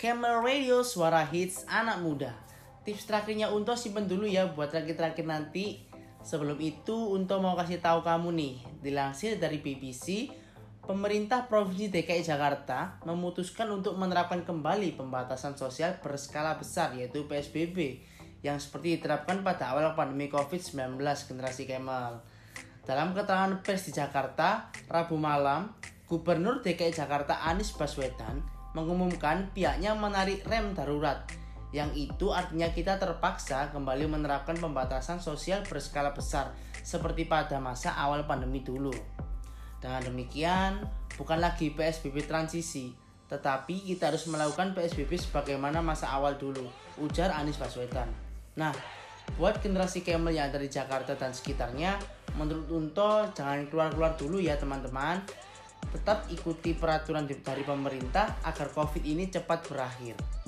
Camel Radio suara hits anak muda. Tips terakhirnya Unto simpen dulu ya buat terakhir-terakhir nanti. Sebelum itu Unto mau kasih tahu kamu nih, dilansir dari BBC, pemerintah Provinsi DKI Jakarta memutuskan untuk menerapkan kembali pembatasan sosial berskala besar yaitu PSBB yang seperti diterapkan pada awal pandemi COVID-19 generasi Kemal. Dalam keterangan pers di Jakarta, Rabu malam, Gubernur DKI Jakarta Anies Baswedan mengumumkan pihaknya menarik rem darurat yang itu artinya kita terpaksa kembali menerapkan pembatasan sosial berskala besar seperti pada masa awal pandemi dulu. Dengan demikian, bukan lagi PSBB transisi, tetapi kita harus melakukan PSBB sebagaimana masa awal dulu, ujar Anies Baswedan. Nah, buat generasi Camel yang ada di Jakarta dan sekitarnya, menurut Unto jangan keluar-keluar dulu ya teman-teman. Tetap ikuti peraturan dari pemerintah agar COVID ini cepat berakhir.